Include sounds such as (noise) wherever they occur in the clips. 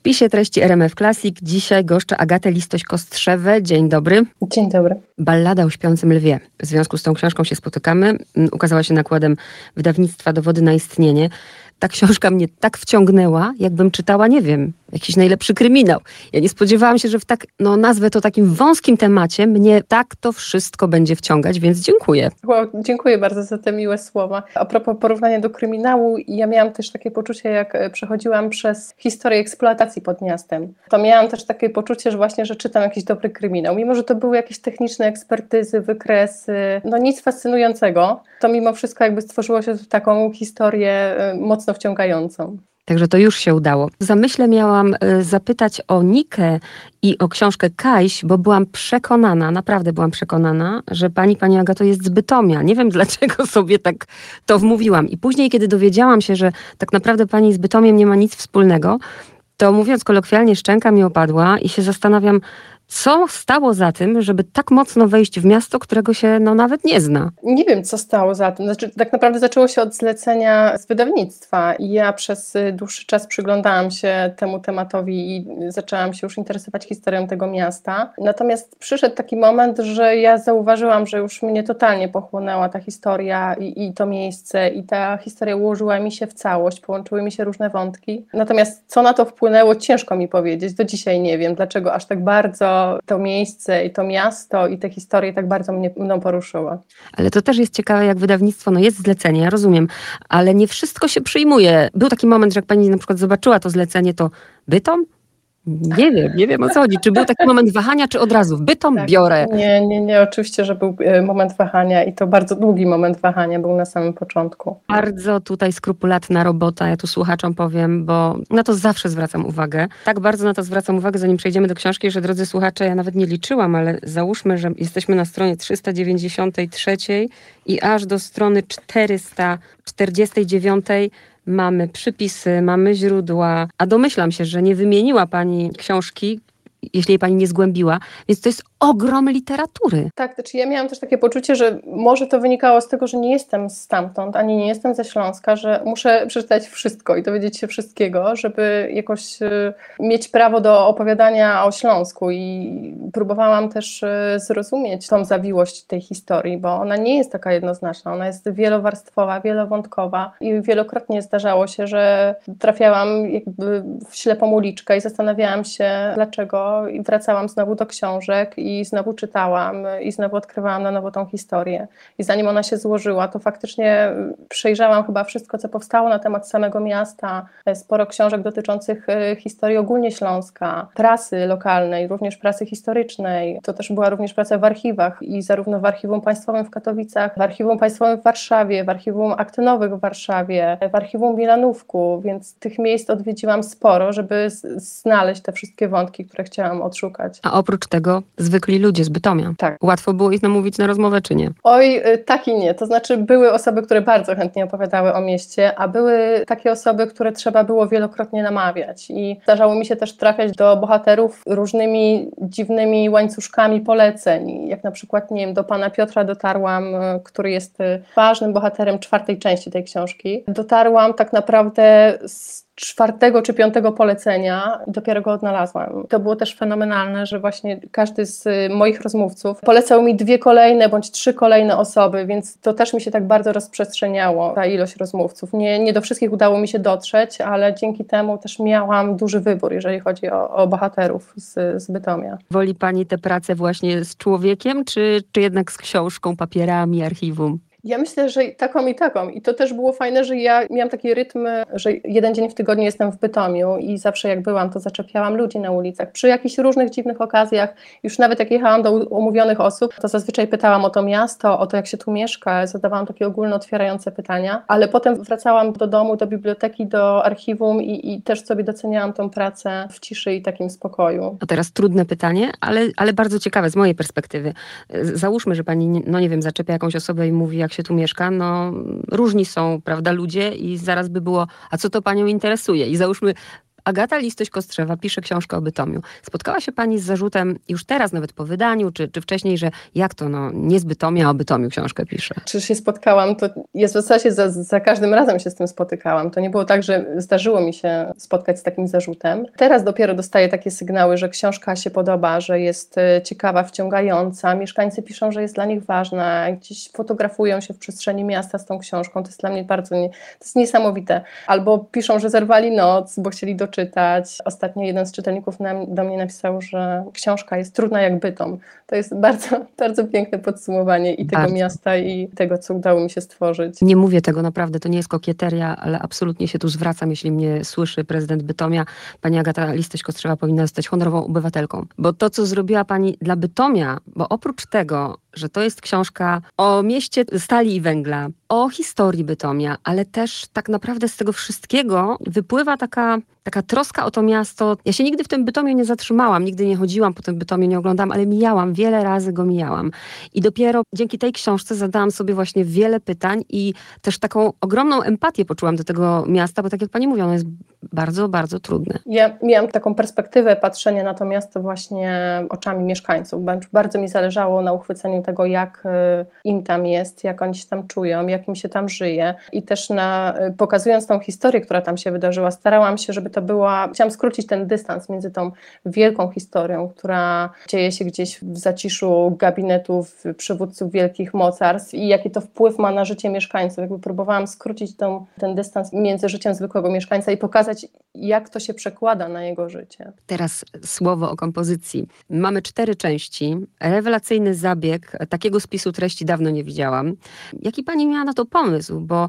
spisie treści RMF Classic dzisiaj goszczę Agatę Listoś-Kostrzewę. Dzień dobry. Dzień dobry. Ballada o śpiącym lwie. W związku z tą książką się spotykamy. Mm, ukazała się nakładem wydawnictwa Dowody na istnienie ta książka mnie tak wciągnęła, jakbym czytała, nie wiem, jakiś najlepszy kryminał. Ja nie spodziewałam się, że w tak, no nazwę to takim wąskim temacie, mnie tak to wszystko będzie wciągać, więc dziękuję. Wow, dziękuję bardzo za te miłe słowa. A propos porównania do kryminału, ja miałam też takie poczucie, jak e, przechodziłam przez historię eksploatacji pod miastem, to miałam też takie poczucie, że właśnie, że czytam jakiś dobry kryminał. Mimo, że to były jakieś techniczne ekspertyzy, wykresy, no nic fascynującego, to mimo wszystko jakby stworzyło się taką historię e, mocno wciągającą. Także to już się udało. W zamyśle miałam e, zapytać o Nikę i o książkę Kajś, bo byłam przekonana, naprawdę byłam przekonana, że pani, pani Agato jest z Bytomia. Nie wiem, (laughs) dlaczego sobie tak to wmówiłam. I później, kiedy dowiedziałam się, że tak naprawdę pani z Bytomiem nie ma nic wspólnego, to mówiąc kolokwialnie, szczęka mi opadła i się zastanawiam, co stało za tym, żeby tak mocno wejść w miasto, którego się no, nawet nie zna? Nie wiem, co stało za tym. Znaczy, tak naprawdę zaczęło się od zlecenia z wydawnictwa i ja przez y, dłuższy czas przyglądałam się temu tematowi i zaczęłam się już interesować historią tego miasta. Natomiast przyszedł taki moment, że ja zauważyłam, że już mnie totalnie pochłonęła ta historia i, i to miejsce i ta historia ułożyła mi się w całość, połączyły mi się różne wątki. Natomiast co na to wpłynęło, ciężko mi powiedzieć. Do dzisiaj nie wiem, dlaczego aż tak bardzo to, miejsce i to miasto i te historie tak bardzo mnie mną poruszyło. Ale to też jest ciekawe, jak wydawnictwo, no jest zlecenie, ja rozumiem, ale nie wszystko się przyjmuje. Był taki moment, że jak pani na przykład zobaczyła to zlecenie, to Bytom? Nie wiem, nie wiem o co chodzi. Czy był taki moment wahania, czy od razu w bytom tak, biorę? Nie, nie, nie, oczywiście, że był e, moment wahania i to bardzo długi moment wahania był na samym początku. Bardzo tutaj skrupulatna robota, ja tu słuchaczom powiem, bo na to zawsze zwracam uwagę. Tak bardzo na to zwracam uwagę, zanim przejdziemy do książki, że drodzy słuchacze, ja nawet nie liczyłam, ale załóżmy, że jesteśmy na stronie 393 i aż do strony 449 mamy przypisy, mamy źródła, a domyślam się, że nie wymieniła Pani książki, jeśli jej pani nie zgłębiła. Więc to jest ogrom literatury. Tak, znaczy ja miałam też takie poczucie, że może to wynikało z tego, że nie jestem stamtąd, ani nie jestem ze Śląska, że muszę przeczytać wszystko i dowiedzieć się wszystkiego, żeby jakoś y, mieć prawo do opowiadania o Śląsku i próbowałam też y, zrozumieć tą zawiłość tej historii, bo ona nie jest taka jednoznaczna, ona jest wielowarstwowa, wielowątkowa i wielokrotnie zdarzało się, że trafiałam jakby w ślepą uliczkę i zastanawiałam się, dlaczego i wracałam znowu do książek i znowu czytałam i znowu odkrywałam na nowo tą historię. I zanim ona się złożyła, to faktycznie przejrzałam chyba wszystko, co powstało na temat samego miasta, sporo książek dotyczących e, historii ogólnie Śląska, prasy lokalnej, również prasy historycznej. To też była również praca w archiwach i zarówno w Archiwum Państwowym w Katowicach, w Archiwum Państwowym w Warszawie, w Archiwum Aktynowych w Warszawie, w Archiwum Milanówku, więc tych miejsc odwiedziłam sporo, żeby znaleźć te wszystkie wątki, które chciałam odszukać. A oprócz tego zwykli ludzie z Bytomia. Tak. Łatwo było ich namówić na rozmowę, czy nie? Oj, y, tak i nie. To znaczy były osoby, które bardzo chętnie opowiadały o mieście, a były takie osoby, które trzeba było wielokrotnie namawiać. I zdarzało mi się też trafiać do bohaterów różnymi dziwnymi łańcuszkami poleceń. Jak na przykład, nie wiem, do pana Piotra dotarłam, y, który jest y, ważnym bohaterem czwartej części tej książki. Dotarłam tak naprawdę z czwartego czy piątego polecenia dopiero go odnalazłam. To było też fenomenalne, że właśnie każdy z y, moich rozmówców polecał mi dwie kolejne bądź trzy kolejne osoby, więc to też mi się tak bardzo rozprzestrzeniało, ta ilość rozmówców. Nie, nie do wszystkich udało mi się dotrzeć, ale dzięki temu też miałam duży wybór, jeżeli chodzi o, o bohaterów z, z Bytomia. Woli Pani tę pracę właśnie z człowiekiem, czy, czy jednak z książką, papierami, archiwum? Ja myślę, że taką i taką. I to też było fajne, że ja miałam taki rytm, że jeden dzień w tygodniu jestem w Bytomiu i zawsze jak byłam, to zaczepiałam ludzi na ulicach. Przy jakichś różnych dziwnych okazjach, już nawet jak jechałam do umówionych osób, to zazwyczaj pytałam o to miasto, o to jak się tu mieszka, zadawałam takie ogólno otwierające pytania, ale potem wracałam do domu, do biblioteki, do archiwum i, i też sobie doceniałam tą pracę w ciszy i takim spokoju. A teraz trudne pytanie, ale, ale bardzo ciekawe z mojej perspektywy. Załóżmy, że pani, no nie wiem, zaczepia jakąś osobę i mówi, jak jak się tu mieszka, no różni są, prawda, ludzie i zaraz by było, a co to panią interesuje? I załóżmy, Agata Listoś-Kostrzewa pisze książkę o Bytomiu. Spotkała się pani z zarzutem już teraz, nawet po wydaniu, czy, czy wcześniej, że jak to, no, nie z Bytomia, o Bytomiu książkę pisze? Czy się spotkałam, to jest w zasadzie za, za każdym razem się z tym spotykałam. To nie było tak, że zdarzyło mi się spotkać z takim zarzutem. Teraz dopiero dostaję takie sygnały, że książka się podoba, że jest e, ciekawa, wciągająca. Mieszkańcy piszą, że jest dla nich ważna, gdzieś fotografują się w przestrzeni miasta z tą książką. To jest dla mnie bardzo nie, to jest niesamowite. Albo piszą, że zerwali noc, bo chcieli doczytać. Ostatnio jeden z czytelników do mnie napisał, że książka jest trudna jak bytom. To jest bardzo, (laughs) bardzo piękne podsumowanie i tego bardzo. miasta, i tego, co udało mi się stworzyć. Nie mówię tego naprawdę, to nie jest kokieteria, ale absolutnie się tu zwracam, jeśli mnie słyszy prezydent Bytomia. Pani Agata Listoś-Kostrzewa powinna zostać honorową obywatelką. Bo to, co zrobiła pani dla Bytomia, bo oprócz tego, że to jest książka o mieście stali i węgla, o historii Bytomia, ale też tak naprawdę z tego wszystkiego wypływa taka, taka troska o to miasto. Ja się nigdy w tym Bytomiu nie zatrzymałam, nigdy nie chodziłam po tym Bytomiu, nie oglądam, ale mijałam, wiele razy go mijałam. I dopiero dzięki tej książce zadałam sobie właśnie wiele pytań i też taką ogromną empatię poczułam do tego miasta, bo tak jak pani mówi, ono jest bardzo, bardzo trudne. Ja miałam taką perspektywę patrzenia na to miasto właśnie oczami mieszkańców. Bardzo mi zależało na uchwyceniu tego, jak y, im tam jest, jak oni się tam czują, jak im się tam żyje. I też na, y, pokazując tą historię, która tam się wydarzyła, starałam się, żeby to była, chciałam skrócić ten dystans między tą wielką historią, która dzieje się gdzieś w zaciszu gabinetów przywódców wielkich mocarstw i jaki to wpływ ma na życie mieszkańców. Jakby próbowałam skrócić tą, ten dystans między życiem zwykłego mieszkańca i pokazać, jak to się przekłada na jego życie. Teraz słowo o kompozycji. Mamy cztery części. Rewelacyjny zabieg Takiego spisu treści dawno nie widziałam. Jaki pani miała na to pomysł? Bo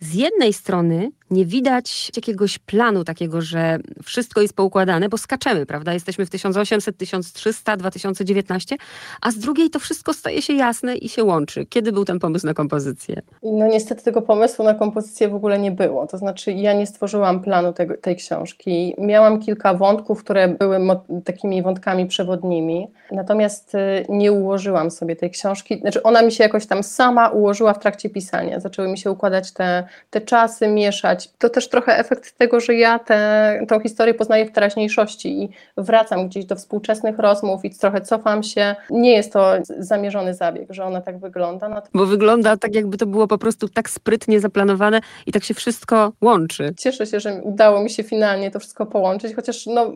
z jednej strony nie widać jakiegoś planu takiego, że wszystko jest poukładane, bo skaczemy, prawda? Jesteśmy w 1800, 1300, 2019, a z drugiej to wszystko staje się jasne i się łączy. Kiedy był ten pomysł na kompozycję? No niestety tego pomysłu na kompozycję w ogóle nie było. To znaczy ja nie stworzyłam planu tego, tej książki. Miałam kilka wątków, które były takimi wątkami przewodnimi, natomiast y, nie ułożyłam sobie tej książki. Znaczy ona mi się jakoś tam sama ułożyła w trakcie pisania. Zaczęły mi się układać te, te czasy, mieszać to też trochę efekt tego, że ja tę historię poznaję w teraźniejszości i wracam gdzieś do współczesnych rozmów i trochę cofam się. Nie jest to zamierzony zabieg, że ona tak wygląda. No to... Bo wygląda tak, jakby to było po prostu tak sprytnie zaplanowane i tak się wszystko łączy. Cieszę się, że udało mi się finalnie to wszystko połączyć, chociaż no,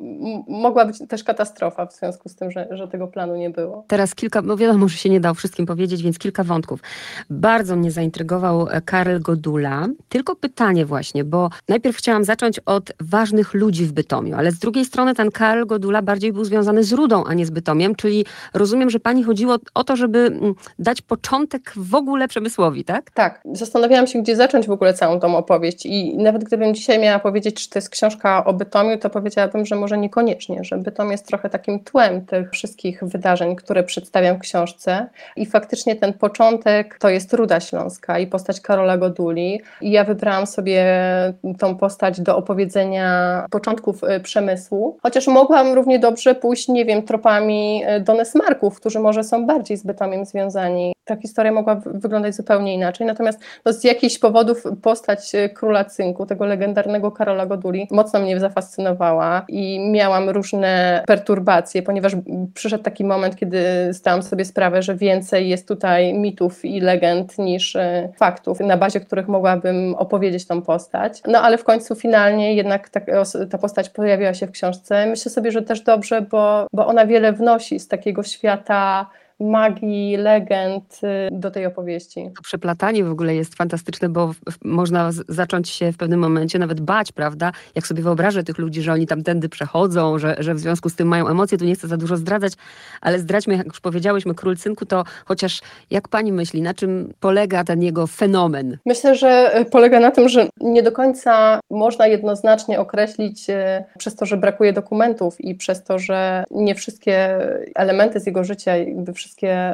mogła być też katastrofa w związku z tym, że, że tego planu nie było. Teraz kilka, no wiadomo, że się nie dało wszystkim powiedzieć, więc kilka wątków. Bardzo mnie zaintrygował Karel Godula. Tylko pytanie właśnie, właśnie, bo najpierw chciałam zacząć od ważnych ludzi w Bytomiu, ale z drugiej strony ten Karl Godula bardziej był związany z Rudą, a nie z Bytomiem, czyli rozumiem, że pani chodziło o to, żeby mm, dać początek w ogóle przemysłowi, tak? Tak. Zastanawiałam się, gdzie zacząć w ogóle całą tą opowieść i nawet gdybym dzisiaj miała powiedzieć, czy to jest książka o Bytomiu, to powiedziałabym, że może niekoniecznie, że Bytom jest trochę takim tłem tych wszystkich wydarzeń, które przedstawiam w książce i faktycznie ten początek to jest Ruda Śląska i postać Karola Goduli i ja wybrałam sobie tą postać do opowiedzenia początków y, przemysłu, chociaż mogłam równie dobrze pójść, nie wiem, tropami y, Donesmarków, którzy może są bardziej z Bytomiem związani. Ta historia mogła wyglądać zupełnie inaczej, natomiast no, z jakichś powodów postać y, króla cynku, tego legendarnego Karola Goduli, mocno mnie zafascynowała i miałam różne perturbacje, ponieważ przyszedł taki moment, kiedy zdałam sobie sprawę, że więcej jest tutaj mitów i legend niż faktów, na bazie których mogłabym opowiedzieć tą postać. No ale w końcu finalnie jednak ta, ta postać pojawiła się w książce. Myślę sobie, że też dobrze, bo, bo ona wiele wnosi z takiego świata magii, legend y, do tej opowieści. To przeplatanie w ogóle jest fantastyczne, bo można zacząć się w pewnym momencie nawet bać, prawda? Jak sobie wyobrażę tych ludzi, że oni tamtędy przechodzą, że, że w związku z tym mają emocje, tu nie chcę za dużo zdradzać, ale zdradźmy, jak już powiedziałyśmy, Król Cynku, to chociaż jak pani myśli, na czym polega ten jego fenomen? Myślę, że y, polega na tym, że nie do końca można jednoznacznie określić y, przez to, że brakuje dokumentów i przez to, że nie wszystkie elementy z jego życia, jakby wszystkie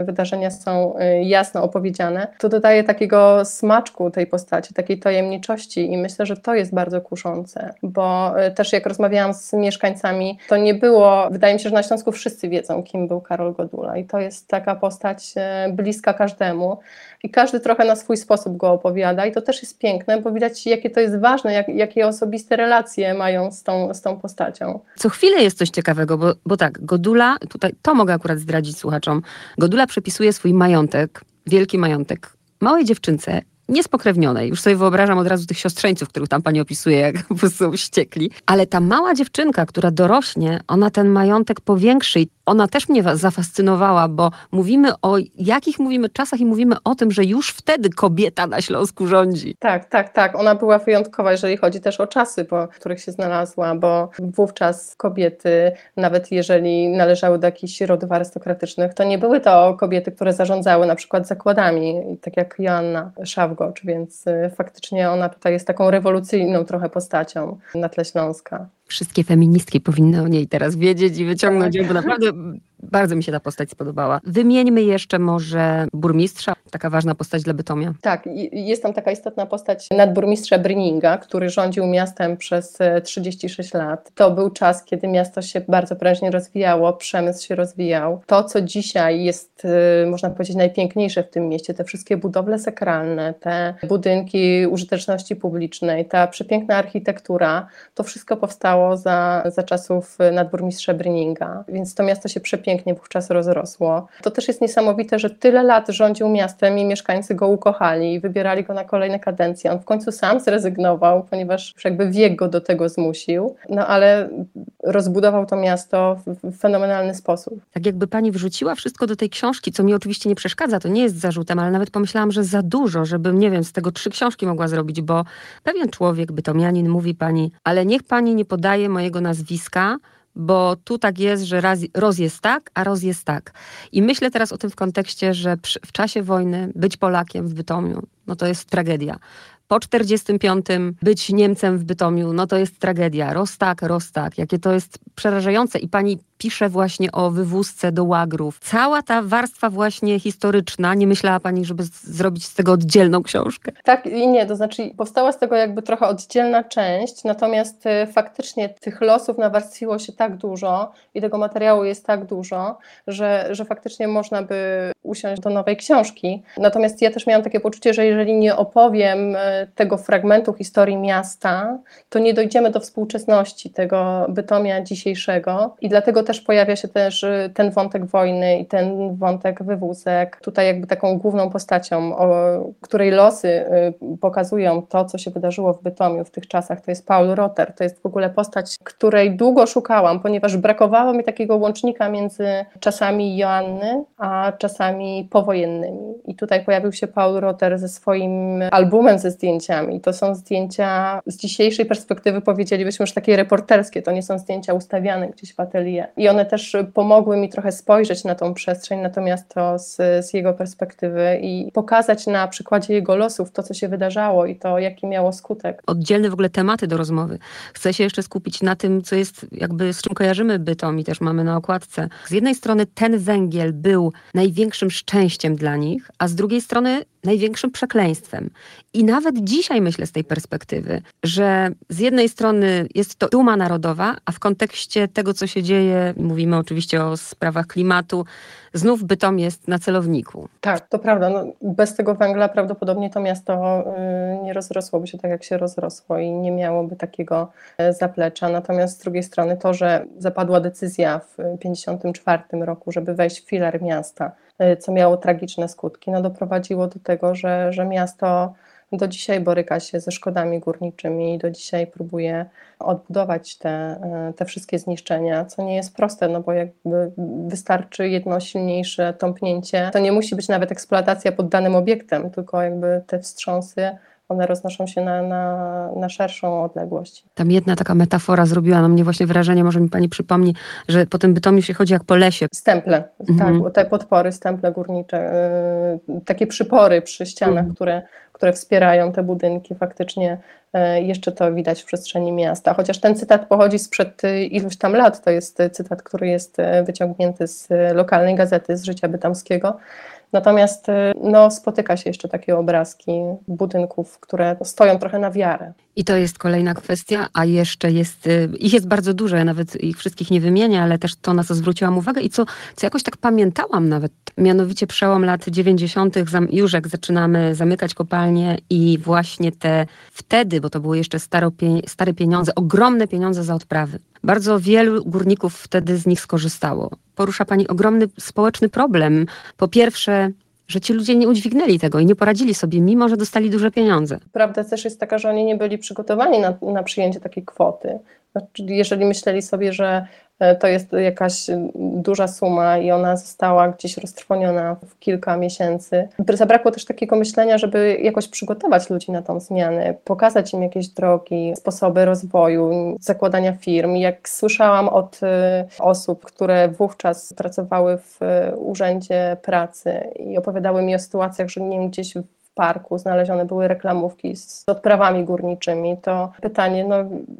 wydarzenia są y, jasno opowiedziane, to dodaje takiego smaczku tej postaci, takiej tajemniczości i myślę, że to jest bardzo kuszące, bo y, też jak rozmawiałam z mieszkańcami, to nie było, wydaje mi się, że na Śląsku wszyscy wiedzą, kim był Karol Godula i to jest taka postać y, bliska każdemu i każdy trochę na swój sposób go opowiada i to też jest piękne, bo widać jakie to jest ważne, jak, jakie osobiste relacje mają z tą, z tą postacią. Co chwilę jest coś ciekawego, bo, bo tak, Godula, tutaj to mogę akurat zdradzić słuchaczom, Godula przepisuje swój majątek, wielki majątek, małej dziewczynce niespokrewnionej. Już sobie wyobrażam od razu tych siostrzeńców, których tam pani opisuje, jak po prostu wściekli. Ale ta mała dziewczynka, która dorośnie, ona ten majątek powiększy i ona też mnie zafascynowała, bo mówimy o jakich mówimy czasach i mówimy o tym, że już wtedy kobieta na Śląsku rządzi. Tak, tak, tak. Ona była wyjątkowa, jeżeli chodzi też o czasy, po których się znalazła, bo wówczas kobiety, nawet jeżeli należały do jakichś rodów arystokratycznych, to nie były to kobiety, które zarządzały na przykład zakładami, tak jak Joanna Szawgocz, więc y, faktycznie ona tutaj jest taką rewolucyjną trochę postacią na tle Śląska. Wszystkie feministki powinny o niej teraz wiedzieć i wyciągnąć ją, bo naprawdę bardzo mi się ta postać spodobała. Wymieńmy jeszcze może burmistrza, taka ważna postać dla Bytomia. Tak, jest tam taka istotna postać nadburmistrza Bryninga, który rządził miastem przez 36 e, lat. To był czas, kiedy miasto się bardzo prężnie rozwijało, przemysł się rozwijał. To, co dzisiaj jest, e, można powiedzieć, najpiękniejsze w tym mieście, te wszystkie budowle sakralne, te budynki użyteczności publicznej, ta przepiękna architektura, to wszystko powstało za, za czasów nadburmistrza Bryninga, więc to miasto się przepięknie pięknie wówczas rozrosło. To też jest niesamowite, że tyle lat rządził miastem i mieszkańcy go ukochali i wybierali go na kolejne kadencje. On w końcu sam zrezygnował, ponieważ jakby wiek go do tego zmusił, no ale rozbudował to miasto w fenomenalny sposób. Tak jakby pani wrzuciła wszystko do tej książki, co mi oczywiście nie przeszkadza, to nie jest zarzutem, ale nawet pomyślałam, że za dużo, żebym, nie wiem, z tego trzy książki mogła zrobić, bo pewien człowiek, bytomianin, mówi pani, ale niech pani nie podaje mojego nazwiska, bo tu tak jest, że raz, roz jest tak, a roz jest tak. I myślę teraz o tym w kontekście, że przy, w czasie wojny być Polakiem w Bytomiu, no to jest tragedia po 45 być Niemcem w Bytomiu, no to jest tragedia. Rostak, Rostak, jakie to jest przerażające. I pani pisze właśnie o wywózce do łagrów. Cała ta warstwa właśnie historyczna, nie myślała pani, żeby zrobić z tego oddzielną książkę? Tak i nie, to znaczy powstała z tego jakby trochę oddzielna część, natomiast y, faktycznie tych losów nawarstwiło się tak dużo i tego materiału jest tak dużo, że, że faktycznie można by usiąść do nowej książki. Natomiast ja też miałam takie poczucie, że jeżeli nie opowiem y, tego fragmentu historii miasta, to nie dojdziemy do współczesności tego Bytomia dzisiejszego i dlatego też pojawia się też y, ten wątek wojny i ten wątek wywózek. Tutaj jakby taką główną postacią, której losy y, pokazują to, co się wydarzyło w Bytomiu w tych czasach, to jest Paul Rotter. To jest w ogóle postać, której długo szukałam, ponieważ brakowało mi takiego łącznika między czasami Joanny, a czasami powojennymi. I tutaj pojawił się Paul Rotter ze swoim albumem ze zdjęciami. To są zdjęcia z dzisiejszej perspektywy, powiedzielibyśmy już takie reporterskie, to nie są zdjęcia ustawiane gdzieś w atelier. I one też pomogły mi trochę spojrzeć na tą przestrzeń, natomiast to z, z jego perspektywy i pokazać na przykładzie jego losów to, co się wydarzało i to, jaki miało skutek. Oddzielne w ogóle tematy do rozmowy. Chcę się jeszcze skupić na tym, co jest jakby z czym kojarzymy bytom i też mamy na okładce. Z jednej strony ten węgiel był największym szczęściem dla nich, a z drugiej strony największym przekleństwem. I nawet dzisiaj myślę z tej perspektywy, że z jednej strony jest to duma narodowa, a w kontekście tego, co się dzieje, mówimy oczywiście o sprawach klimatu, znów Bytom jest na celowniku. Tak, to prawda. No, bez tego węgla prawdopodobnie to miasto y, nie rozrosłoby się tak, jak się rozrosło i nie miałoby takiego e, zaplecza. Natomiast z drugiej strony to, że zapadła decyzja w 1954 roku, żeby wejść w filar miasta, e, co miało tragiczne skutki, no doprowadziło do tego, że, że miasto do dzisiaj boryka się ze szkodami górniczymi i do dzisiaj próbuje odbudować te, e, te wszystkie zniszczenia, co nie jest proste, no bo jakby wystarczy jedno silniejsze tąpnięcie. To nie musi być nawet eksploatacja pod danym obiektem, tylko jakby te wstrząsy one roznoszą się na, na, na szerszą odległość. Tam jedna taka metafora zrobiła na mnie właśnie wrażenie, może mi Pani przypomni, że po tym Bytomiu się chodzi jak po lesie. Stemple, mhm. tak, te podpory, stemple górnicze, yy, takie przypory przy ścianach, mhm. które, które wspierają te budynki, faktycznie yy, jeszcze to widać w przestrzeni miasta. Chociaż ten cytat pochodzi sprzed iluś tam lat, to jest cytat, który jest wyciągnięty z lokalnej gazety, z życia bytomskiego. Natomiast y, no, spotyka się jeszcze takie obrazki budynków, które stoją trochę na wiarę. I to jest kolejna kwestia, a jeszcze jest, y, ich jest bardzo dużo, ja nawet ich wszystkich nie wymienię, ale też to, na co zwróciłam uwagę i co, co jakoś tak pamiętałam nawet, mianowicie przełom lat 90. już jak zaczynamy zamykać kopalnie i właśnie te wtedy, bo to były jeszcze stare pieniądze, ogromne pieniądze za odprawy. Bardzo wielu górników wtedy z nich skorzystało. Porusza Pani ogromny społeczny problem. Po pierwsze, że ci ludzie nie udźwignęli tego i nie poradzili sobie, mimo że dostali duże pieniądze. Prawda też jest taka, że oni nie byli przygotowani na, na przyjęcie takiej kwoty. Znaczy, jeżeli myśleli sobie, że to jest jakaś duża suma i ona została gdzieś roztrwoniona w kilka miesięcy. Zabrakło też takiego myślenia, żeby jakoś przygotować ludzi na tą zmianę, pokazać im jakieś drogi, sposoby rozwoju, zakładania firm. Jak słyszałam od e, osób, które wówczas pracowały w e, urzędzie pracy i opowiadały mi o sytuacjach, że nie wiem, gdzieś parku znalezione były reklamówki z odprawami górniczymi, to pytanie, no,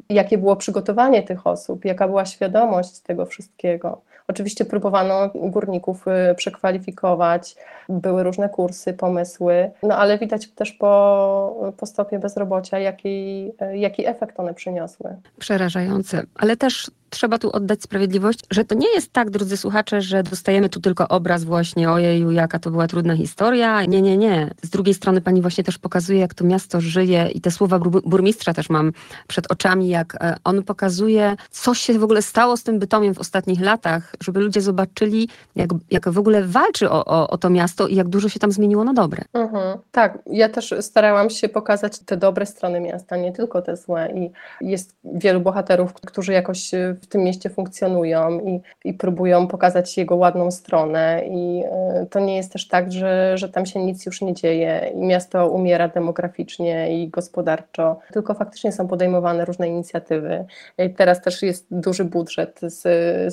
jakie było przygotowanie tych osób, jaka była świadomość tego wszystkiego. Oczywiście próbowano górników y, przekwalifikować, były różne kursy, pomysły, no ale widać też po, po stopie bezrobocia, jaki, jaki efekt one przyniosły. Przerażające, ale też trzeba tu oddać sprawiedliwość, że to nie jest tak, drodzy słuchacze, że dostajemy tu tylko obraz właśnie ojeju, jaka to była trudna historia. Nie, nie, nie. Z drugiej strony pani właśnie też pokazuje, jak to miasto żyje i te słowa burmistrza też mam przed oczami, jak e, on pokazuje, co się w ogóle stało z tym Bytomiem w ostatnich latach, żeby ludzie zobaczyli, jak, jak w ogóle walczy o, o, o to miasto i jak dużo się tam zmieniło na dobre. Mhm. Tak, ja też starałam się pokazać te dobre strony miasta, nie tylko te złe i jest wielu bohaterów, którzy jakoś w tym mieście funkcjonują i, i próbują pokazać jego ładną stronę. I y, to nie jest też tak, że, że tam się nic już nie dzieje i miasto umiera demograficznie i gospodarczo, tylko faktycznie są podejmowane różne inicjatywy. I teraz też jest duży budżet z,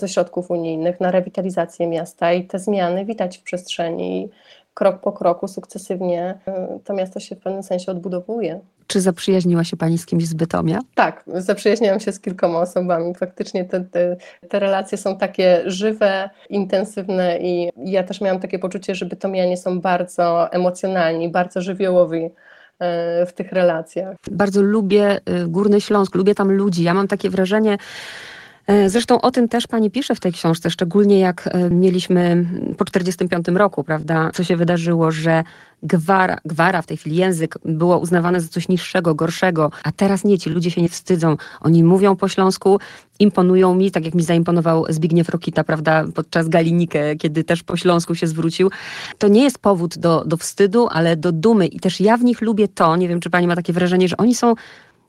ze środków unijnych na rewitalizację miasta i te zmiany widać w przestrzeni krok po kroku, sukcesywnie y, to miasto się w pewnym sensie odbudowuje. Czy zaprzyjaźniła się Pani z kimś z Bytomia? Tak, zaprzyjaźniłam się z kilkoma osobami. Faktycznie te, te, te, relacje są takie żywe, intensywne i ja też miałam takie poczucie, że Bytomianie są bardzo emocjonalni, bardzo żywiołowi e, w tych relacjach. Bardzo lubię y, Górny Śląsk, lubię tam ludzi. Ja mam takie wrażenie, E, zresztą o tym też pani pisze w tej książce, szczególnie jak e, mieliśmy po 45 roku, prawda, co się wydarzyło, że gwara, gwara, w tej chwili język, było uznawane za coś niższego, gorszego, a teraz nie, ci ludzie się nie wstydzą. Oni mówią po śląsku, imponują mi, tak jak mi zaimponował Zbigniew Rokita, prawda, podczas Galinikę, kiedy też po śląsku się zwrócił. To nie jest powód do, do wstydu, ale do dumy i też ja w nich lubię to, nie wiem, czy pani ma takie wrażenie, że oni są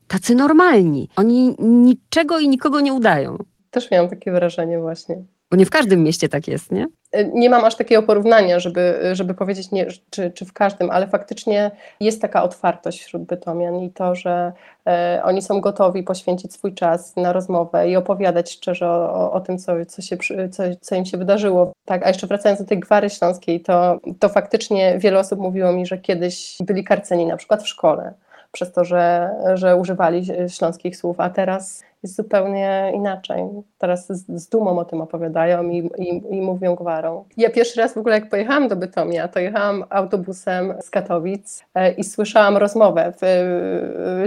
tacy normalni. Oni niczego i nikogo nie udają. Też miałam takie wrażenie właśnie. Bo nie w każdym mieście tak jest, nie? E, nie mam aż takiego porównania, żeby, żeby powiedzieć, nie, czy, czy w każdym, ale faktycznie jest taka otwartość wśród bytomian i to, że e, oni są gotowi poświęcić swój czas na rozmowę i opowiadać szczerze o, o tym, co, co, się, co, co im się wydarzyło. Tak, a jeszcze wracając do tej gwary śląskiej, to, to faktycznie wiele osób mówiło mi, że kiedyś byli karceni na przykład w szkole przez to, że, że używali śląskich słów, a teraz jest zupełnie inaczej. Teraz z, z dumą o tym opowiadają i, i, i, mówią gwarą. Ja pierwszy raz w ogóle jak pojechałam do Bytomia, to jechałam autobusem z Katowic e, i słyszałam rozmowę w,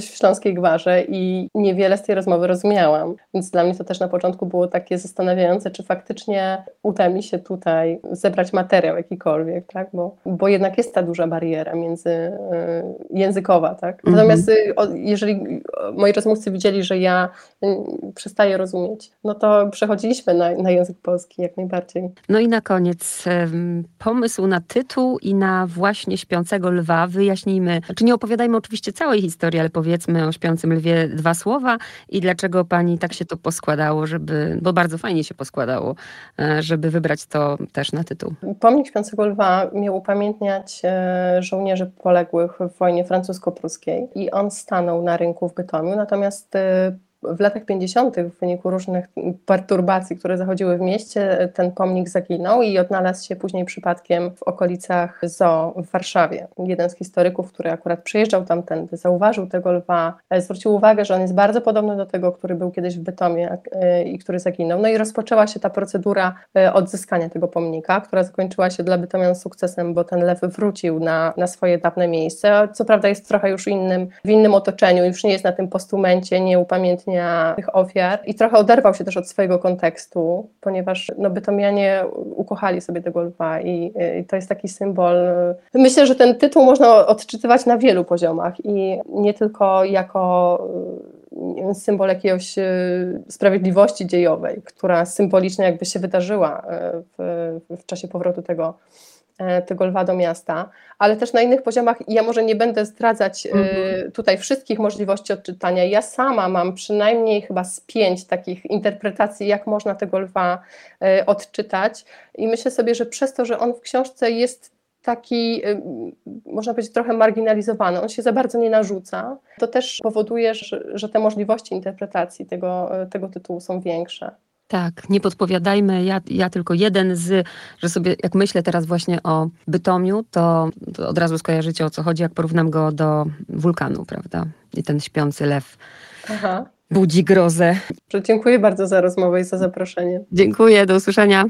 w Śląskiej Gwarze i niewiele z tej rozmowy rozumiałam. Więc dla mnie to też na początku było takie zastanawiające, czy faktycznie uda mi się tutaj zebrać materiał jakikolwiek, tak? bo, bo jednak jest ta duża bariera między y, językowa. Tak? Natomiast y, jeżeli moi rozmówcy widzieli, że ja przestaje rozumieć. No to przechodziliśmy na, na język polski jak najbardziej. No i na koniec pomysł na tytuł i na właśnie Śpiącego Lwa. Wyjaśnijmy, czy znaczy nie opowiadajmy oczywiście całej historii, ale powiedzmy o Śpiącym Lwie dwa słowa i dlaczego pani tak się to poskładało, żeby, bo bardzo fajnie się poskładało, e, żeby wybrać to też na tytuł. Pomnik Śpiącego Lwa miał upamiętniać e, żołnierzy poległych w wojnie francusko-pruskiej i on stanął na rynku w Bytomiu, natomiast e, w latach 50. w wyniku różnych perturbacji, które zachodziły w mieście, ten pomnik zaginął i odnalazł się później przypadkiem w okolicach zoo w Warszawie. Jeden z historyków, który akurat przyjeżdżał tamtędy, zauważył tego lwa, e, zwrócił uwagę, że on jest bardzo podobny do tego, który był kiedyś w Bytomie e, i który zaginął. No i rozpoczęła się ta procedura e, odzyskania tego pomnika, która zakończyła się dla Bytomian sukcesem, bo ten lew wrócił na, na swoje dawne miejsce. Co prawda jest trochę już innym, w innym otoczeniu, już nie jest na tym postumencie, nie upamiętnia tych ofiar i trochę oderwał się też od swojego kontekstu, ponieważ no, Bytomianie ukochali sobie tego lwa i, i to jest taki symbol. Myślę, że ten tytuł można odczytywać na wielu poziomach i nie tylko jako symbol jakiejś e, sprawiedliwości dziejowej, która symbolicznie jakby się wydarzyła w, w czasie powrotu tego tego lwa do miasta, ale też na innych poziomach. Ja może nie będę zdradzać e, mhm. tutaj wszystkich możliwości odczytania. Ja sama mam przynajmniej chyba z pięć takich interpretacji, jak można tego lwa e, odczytać. I myślę sobie, że przez to, że on w książce jest taki, można powiedzieć, trochę marginalizowany, on się za bardzo nie narzuca, to też powoduje, że, że te możliwości interpretacji tego, tego tytułu są większe. Tak, nie podpowiadajmy. Ja, ja tylko jeden z, że sobie, jak myślę teraz właśnie o Bytomiu, to, to od razu skojarzycie o co chodzi, jak porównam go do wulkanu, prawda? I ten śpiący lew Aha. budzi grozę. Dziękuję bardzo za rozmowę i za zaproszenie. Dziękuję, do usłyszenia.